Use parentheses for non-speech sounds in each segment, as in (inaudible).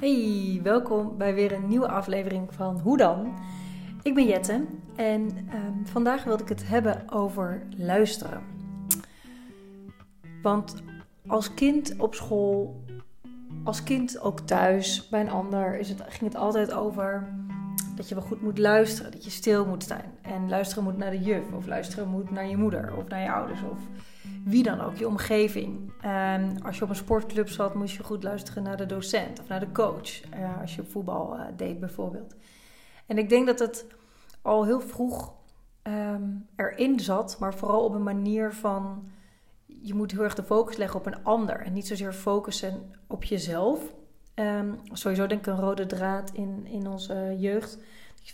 Hey, welkom bij weer een nieuwe aflevering van Hoe dan? Ik ben Jette en ehm, vandaag wilde ik het hebben over luisteren. Want als kind op school, als kind ook thuis bij een ander, is het, ging het altijd over dat je wel goed moet luisteren, dat je stil moet zijn. En luisteren moet naar de juf, of luisteren moet naar je moeder, of naar je ouders, of wie dan ook, je omgeving. En als je op een sportclub zat, moest je goed luisteren naar de docent of naar de coach. Uh, als je voetbal uh, deed bijvoorbeeld. En ik denk dat het al heel vroeg um, erin zat, maar vooral op een manier van je moet heel erg de focus leggen op een ander en niet zozeer focussen op jezelf. Um, sowieso denk ik een rode draad in, in onze jeugd.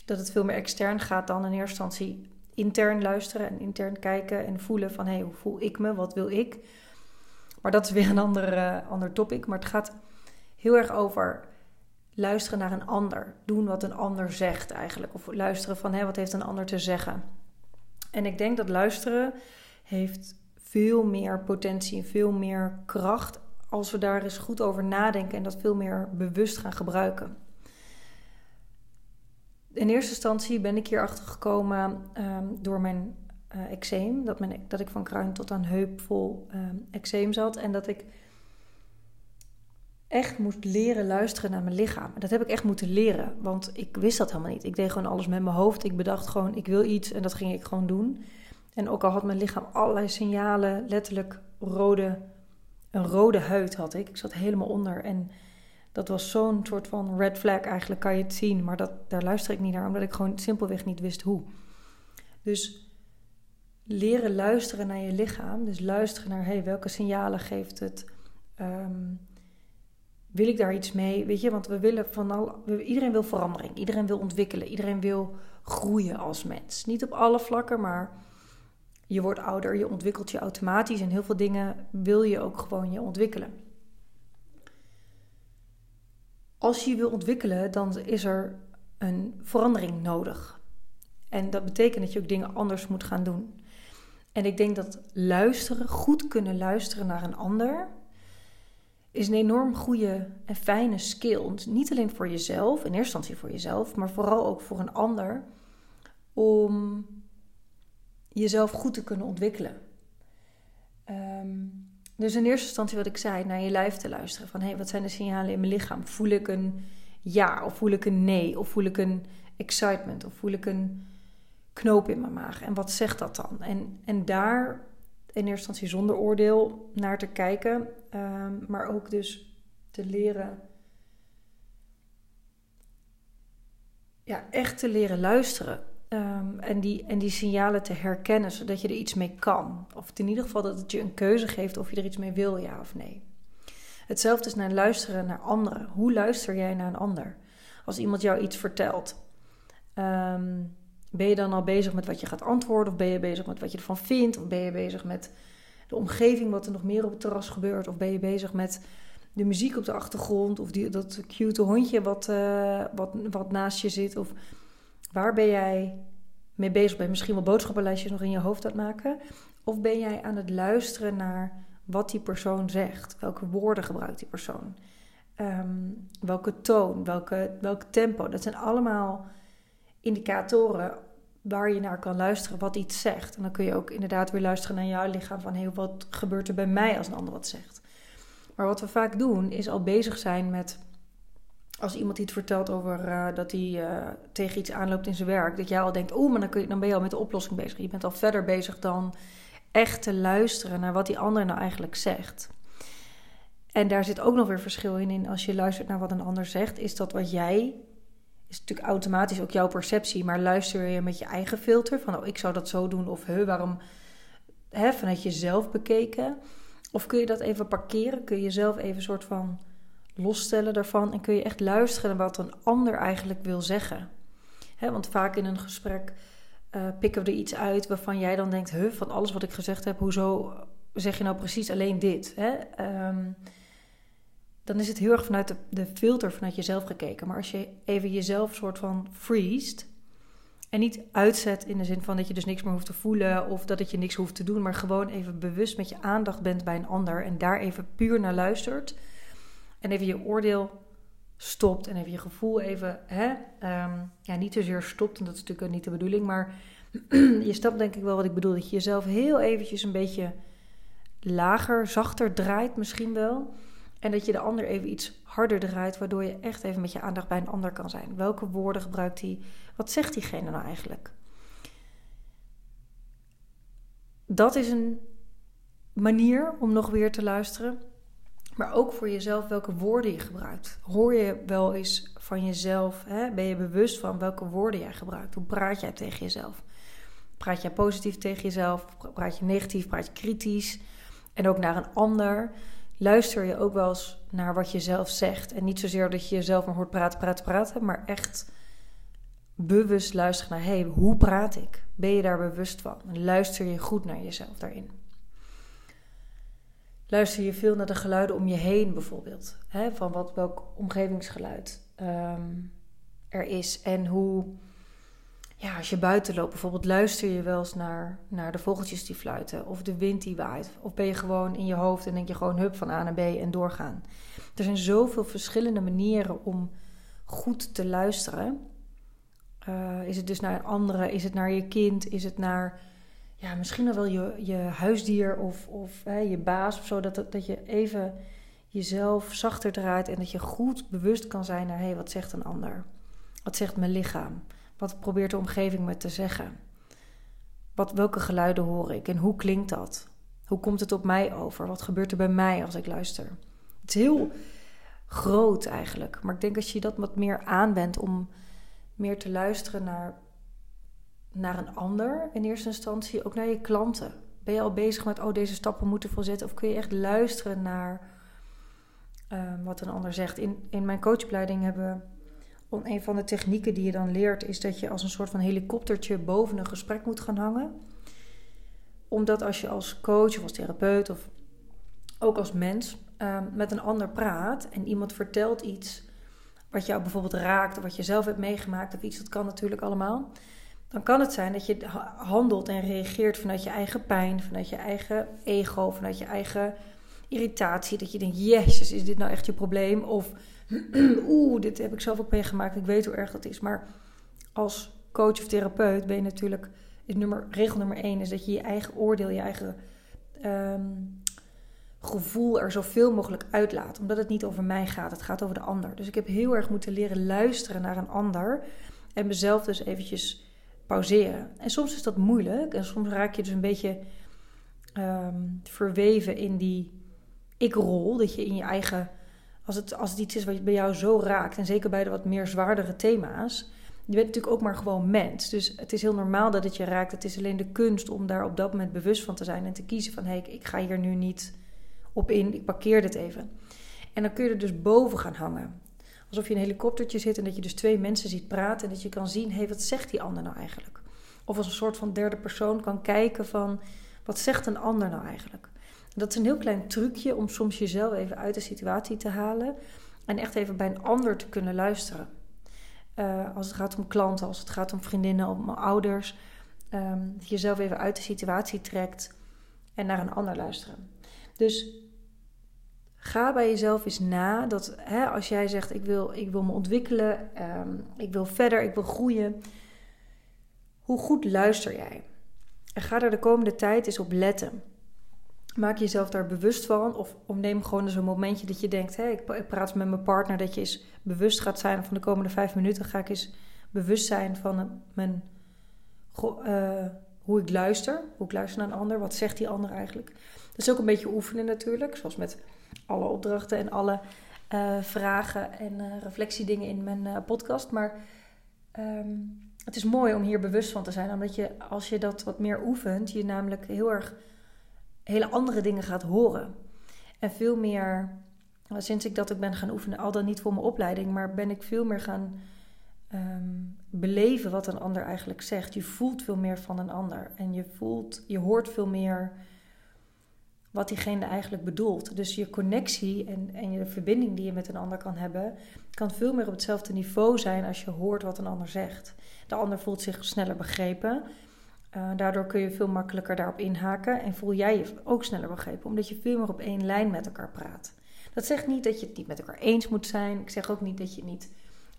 Dat het veel meer extern gaat dan in eerste instantie intern luisteren en intern kijken en voelen van hé, hey, hoe voel ik me, wat wil ik. Maar dat is weer een ander, uh, ander topic. Maar het gaat heel erg over luisteren naar een ander. Doen wat een ander zegt eigenlijk. Of luisteren van hé, wat heeft een ander te zeggen. En ik denk dat luisteren heeft veel meer potentie en veel meer kracht als we daar eens goed over nadenken en dat veel meer bewust gaan gebruiken in eerste instantie ben ik hier achter gekomen ehm, door mijn uh, eczeem. Dat, dat ik van kruin tot aan heup vol um, eczeem zat. En dat ik echt moest leren luisteren naar mijn lichaam. Dat heb ik echt moeten leren, want ik wist dat helemaal niet. Ik deed gewoon alles met mijn hoofd. Ik bedacht gewoon, ik wil iets en dat ging ik gewoon doen. En ook al had mijn lichaam allerlei signalen, letterlijk rode, een rode huid had ik. Ik zat helemaal onder en dat was zo'n soort van red flag eigenlijk, kan je het zien. Maar dat, daar luister ik niet naar, omdat ik gewoon simpelweg niet wist hoe. Dus leren luisteren naar je lichaam. Dus luisteren naar, hey, welke signalen geeft het? Um, wil ik daar iets mee? Weet je, want we willen van al, iedereen wil verandering, iedereen wil ontwikkelen, iedereen wil groeien als mens. Niet op alle vlakken, maar je wordt ouder, je ontwikkelt je automatisch en heel veel dingen wil je ook gewoon je ontwikkelen als je je wil ontwikkelen, dan is er een verandering nodig. En dat betekent dat je ook dingen anders moet gaan doen. En ik denk dat luisteren, goed kunnen luisteren naar een ander, is een enorm goede en fijne skill. Niet alleen voor jezelf, in eerste instantie voor jezelf, maar vooral ook voor een ander. Om jezelf goed te kunnen ontwikkelen. Um, dus in eerste instantie wat ik zei, naar je lijf te luisteren. Van hé, hey, wat zijn de signalen in mijn lichaam? Voel ik een ja of voel ik een nee? Of voel ik een excitement? Of voel ik een knoop in mijn maag? En wat zegt dat dan? En, en daar in eerste instantie zonder oordeel naar te kijken. Um, maar ook dus te leren... Ja, echt te leren luisteren. Um, en, die, en die signalen te herkennen, zodat je er iets mee kan. Of in ieder geval dat het je een keuze geeft of je er iets mee wil, ja of nee. Hetzelfde is naar luisteren naar anderen. Hoe luister jij naar een ander? Als iemand jou iets vertelt, um, ben je dan al bezig met wat je gaat antwoorden? Of ben je bezig met wat je ervan vindt? Of ben je bezig met de omgeving, wat er nog meer op het terras gebeurt? Of ben je bezig met de muziek op de achtergrond? Of die, dat cute hondje wat, uh, wat, wat naast je zit? Of Waar ben jij mee bezig? Ben je misschien wel boodschappenlijstjes nog in je hoofd aan het maken? Of ben jij aan het luisteren naar wat die persoon zegt? Welke woorden gebruikt die persoon? Ehm, welke toon? Welke, welk tempo? Dat zijn allemaal indicatoren waar je naar kan luisteren wat iets zegt. En dan kun je ook inderdaad weer luisteren naar jouw lichaam van hey, wat gebeurt er bij mij als een ander wat zegt. Maar wat we vaak doen is al bezig zijn met als iemand iets vertelt over uh, dat hij uh, tegen iets aanloopt in zijn werk, dat jij al denkt, oh, maar dan, kun je, dan ben je al met de oplossing bezig. Je bent al verder bezig dan echt te luisteren naar wat die ander nou eigenlijk zegt. En daar zit ook nog weer verschil in, in als je luistert naar wat een ander zegt, is dat wat jij, is natuurlijk automatisch ook jouw perceptie, maar luister je met je eigen filter van, oh, ik zou dat zo doen, of he, waarom, hè, vanuit jezelf bekeken. Of kun je dat even parkeren? Kun je jezelf even een soort van losstellen daarvan en kun je echt luisteren naar wat een ander eigenlijk wil zeggen. want vaak in een gesprek uh, pikken we er iets uit waarvan jij dan denkt: huh, van alles wat ik gezegd heb, hoezo zeg je nou precies alleen dit? Ehm, dan is het heel erg vanuit de, de, filter vanuit jezelf gekeken. Maar als je even jezelf soort van freest. En niet uitzet in de zin van dat je dus niks meer hoeft te voelen of dat het je niks hoeft te doen, maar gewoon even bewust met je aandacht bent bij een ander en daar even puur naar luistert en even je oordeel stopt en even je gevoel even, hè, ehm, ja, niet zozeer stopt, en dat is natuurlijk niet de bedoeling, maar (clears throat) je snapt denk ik wel wat ik bedoel. Dat je jezelf heel eventjes een beetje lager, zachter draait misschien wel. En dat je de ander even iets harder draait, waardoor je echt even met je aandacht bij een ander kan zijn. Welke woorden gebruikt hij? Wat zegt diegene nou eigenlijk? Dat is een manier om nog weer te luisteren. Maar ook voor jezelf welke woorden je gebruikt. Hoor je wel eens van jezelf? Hè? Ben je bewust van welke woorden jij gebruikt? Hoe praat jij tegen jezelf? Praat jij positief tegen jezelf? Praat je negatief? Praat je kritisch? En ook naar een ander. Luister je ook wel eens naar wat je zelf zegt. En niet zozeer dat je jezelf maar hoort praten, praten, praten. Maar echt bewust luisteren naar: hé, hey, hoe praat ik? Ben je daar bewust van? En luister je goed naar jezelf daarin? Luister je veel naar de geluiden om je heen bijvoorbeeld? Hè? Van wat, welk omgevingsgeluid ehm, er is en hoe ja, als je buiten loopt bijvoorbeeld, luister je wel eens naar, naar de vogeltjes die fluiten of de wind die waait? Of ben je gewoon in je hoofd en denk je gewoon hup van A naar B en doorgaan? Er zijn zoveel verschillende manieren om goed te luisteren. Uh, is het dus naar een andere? Is het naar je kind? Is het naar ja, misschien wel je, je huisdier of, of hè, je baas of zo? Dat, dat je even jezelf zachter draait en dat je goed bewust kan zijn naar hé, hey, wat zegt een ander? Wat zegt mijn lichaam? Wat probeert de omgeving me te zeggen? Wat, welke geluiden hoor ik en hoe klinkt dat? Hoe komt het op mij over? Wat gebeurt er bij mij als ik luister? Het is heel groot eigenlijk. Maar ik denk als je dat wat meer aanbent om meer te luisteren naar, naar een ander in eerste instantie, ook naar je klanten. Ben je al bezig met, oh, deze stappen moeten volzetten? Of kun je echt luisteren naar uh, wat een ander zegt? In, in mijn coachopleiding hebben we een van de technieken die je dan leert is dat je als een soort van helikoptertje boven een gesprek moet gaan hangen. Omdat als je als coach of als therapeut of ook als mens ehm, met een ander praat en iemand vertelt iets wat jou bijvoorbeeld raakt of wat je zelf hebt meegemaakt of iets, dat kan natuurlijk allemaal. Dan kan het zijn dat je handelt en reageert vanuit je eigen pijn, vanuit je eigen ego, vanuit je eigen irritatie. Dat je denkt, jezus, is dit nou echt je probleem? Of (clears throat) oeh, dit heb ik zelf ook meegemaakt. Ik weet hoe erg dat is. Maar als coach of therapeut ben je natuurlijk... Nummer, regel nummer één is dat je je eigen oordeel, je eigen ehm, gevoel er zoveel mogelijk uitlaat. Omdat het niet over mij gaat, het gaat over de ander. Dus ik heb heel erg moeten leren luisteren naar een ander. En mezelf dus eventjes pauzeren. En soms is dat moeilijk. En soms raak je dus een beetje ehm, verweven in die ik-rol. Dat je in je eigen als het, als het iets is wat bij jou zo raakt, en zeker bij de wat meer zwaardere thema's, je bent natuurlijk ook maar gewoon mens. Dus het is heel normaal dat het je raakt. Het is alleen de kunst om daar op dat moment bewust van te zijn en te kiezen van hé, hey, ik ga hier nu niet op in, ik parkeer dit even. En dan kun je er dus boven gaan hangen. Alsof je in een helikoptertje zit en dat je dus twee mensen ziet praten en dat je kan zien, hé, hey, wat zegt die ander nou eigenlijk? Of als een soort van derde persoon kan kijken van, wat zegt een ander nou eigenlijk? Dat is een heel klein trucje om soms jezelf even uit de situatie te halen en echt even bij een ander te kunnen luisteren. Uh, als het gaat om klanten, als het gaat om vriendinnen, om ouders. Um, dat je jezelf even uit de situatie trekt en naar een ander luisteren. Dus ga bij jezelf eens na dat hè, als jij zegt: ik wil, ik wil me ontwikkelen, um, ik wil verder, ik wil groeien. Hoe goed luister jij? En ga er de komende tijd eens op letten maak jezelf daar bewust van. Of, neem gewoon eens een momentje dat je denkt: ik praat met mijn partner. Dat je eens bewust gaat zijn van de komende vijf minuten. Ga ik eens bewust zijn van eh, mijn, uh, hoe ik luister. Hoe ik luister naar een ander. Wat zegt die ander eigenlijk? Dat is ook een beetje oefenen natuurlijk. Zoals met alle opdrachten en alle uh, vragen en uh, reflectiedingen in mijn podcast. Maar um, het is mooi om hier bewust van te zijn. Omdat je, als je dat wat meer oefent, je namelijk heel erg hele andere dingen gaat horen. En veel meer, sinds ik dat ik ben gaan oefenen, al dan niet voor mijn opleiding, maar ben ik veel meer gaan ehm, beleven wat een ander eigenlijk zegt. Je voelt veel meer van een ander en je voelt, je hoort veel meer wat diegene eigenlijk bedoelt. Dus je connectie en, en je verbinding die je met een ander kan hebben, kan veel meer op hetzelfde niveau zijn als je hoort wat een ander zegt. De ander voelt zich sneller begrepen uh, daardoor kun je veel makkelijker daarop inhaken en voel jij je ook sneller begrepen, omdat je veel meer op één lijn met elkaar praat. Dat zegt niet dat je het niet met elkaar eens moet zijn. Ik zeg ook niet dat je niet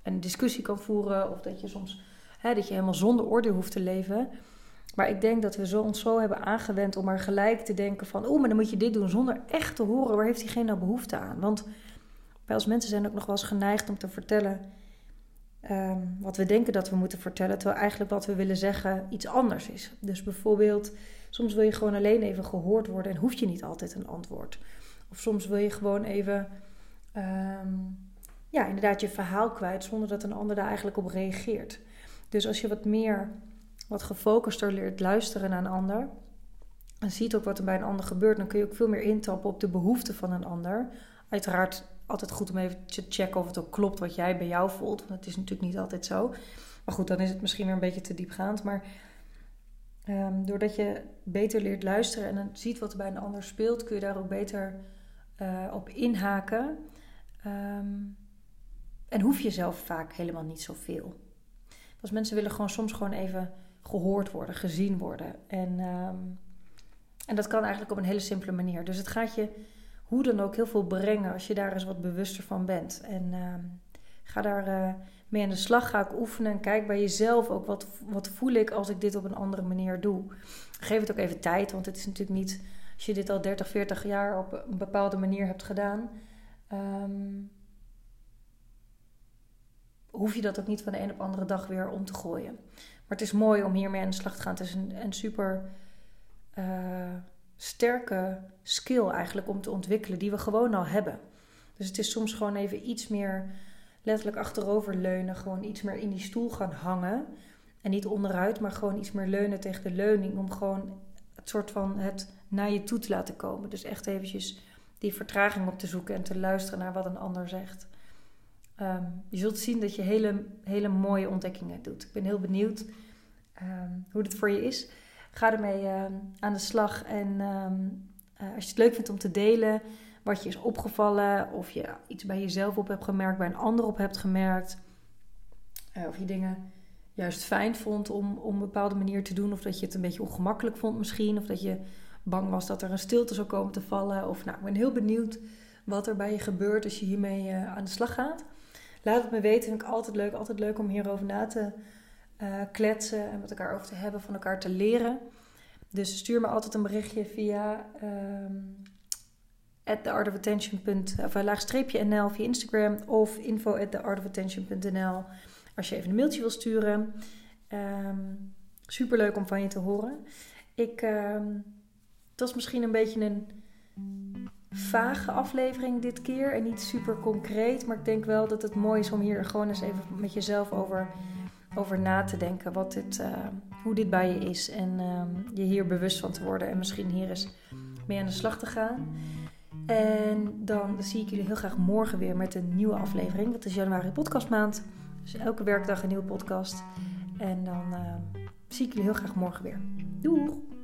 een discussie kan voeren of dat je soms hè, dat je helemaal zonder oordeel hoeft te leven. Maar ik denk dat we zo, ons zo hebben aangewend om maar gelijk te denken van... oh, maar dan moet je dit doen zonder echt te horen... waar heeft diegene nou behoefte aan? Want wij als mensen zijn ook nog wel eens geneigd om te vertellen... Ehm, wat we denken dat we moeten vertellen... terwijl eigenlijk wat we willen zeggen iets anders is. Dus bijvoorbeeld, soms wil je gewoon alleen even gehoord worden... en hoef je niet altijd een antwoord. Of soms wil je gewoon even... Ehm, ja, inderdaad je verhaal kwijt... zonder dat een ander daar eigenlijk op reageert. Dus als je wat meer wat gefocuster leert luisteren naar een ander. En ziet ook wat er bij een ander gebeurt. Dan kun je ook veel meer intappen op de behoeften van een ander. Uiteraard altijd goed om even te checken of het ook klopt wat jij bij jou voelt. Want het is natuurlijk niet altijd zo. Maar goed, dan is het misschien weer een beetje te diepgaand. Maar um, doordat je beter leert luisteren en dan ziet wat er bij een ander speelt, kun je daar ook beter uh, op inhaken. Um, en hoef je zelf vaak helemaal niet zoveel. Als mensen willen gewoon soms gewoon even gehoord worden, gezien worden. En, ehm, en dat kan eigenlijk op een hele simpele manier. Dus het gaat je hoe dan ook heel veel brengen als je daar eens wat bewuster van bent. En ehm, ga daar uh, mee aan de slag, ga ik oefenen en kijk bij jezelf ook wat, wat voel ik als ik dit op een andere manier doe. Geef het ook even tijd, want het is natuurlijk niet als je dit al 30, 40 jaar op een bepaalde manier hebt gedaan. Um, hoef je dat ook niet van de een op de andere dag weer om te gooien. Maar het is mooi om hiermee aan de slag te gaan. Het is een, een super uh, sterke skill eigenlijk om te ontwikkelen, die we gewoon al hebben. Dus het is soms gewoon even iets meer letterlijk achterover leunen, gewoon iets meer in die stoel gaan hangen. En niet onderuit, maar gewoon iets meer leunen tegen de leuning. Om gewoon het soort van het naar je toe te laten komen. Dus echt eventjes die vertraging op te zoeken en te luisteren naar wat een ander zegt. Ehm, je zult zien dat je hele, hele mooie ontdekkingen doet. Ik ben heel benieuwd um, hoe dit voor je is. Ga ermee uh, aan de slag. En uh, als je het leuk vindt om te delen wat je is opgevallen, of je iets bij jezelf op hebt gemerkt, bij een ander op hebt gemerkt, uh, of je dingen juist fijn vond om, om een bepaalde manier te doen, of dat je het een beetje ongemakkelijk vond misschien, of dat je bang was dat er een stilte zou komen te vallen. Of nou, ik ben heel benieuwd wat er bij je gebeurt als je hiermee aan de slag gaat. Laat het me weten. Vind ik altijd leuk. Altijd leuk om hierover na te uh, kletsen en met elkaar over te hebben, van elkaar te leren. Dus stuur me altijd een berichtje via um, at of laagstreepje nl via Instagram of info at theartofattention.nl als je even een mailtje wil sturen. Um, Super leuk om van je te horen. Ik, um, het misschien een beetje een vage aflevering dit keer en niet super concreet. Maar ik denk wel dat het mooi is om hier gewoon eens even met jezelf over, over na te denken. Wat dit, uh, hoe dit bij je is. En um, je hier bewust van te worden. En misschien hier eens mee aan de slag te gaan. En dan zie ik jullie heel graag morgen weer met een nieuwe aflevering. Dat is januari podcastmaand. Dus elke werkdag een nieuwe podcast. En dan uh, zie ik jullie heel graag morgen weer. Doeg!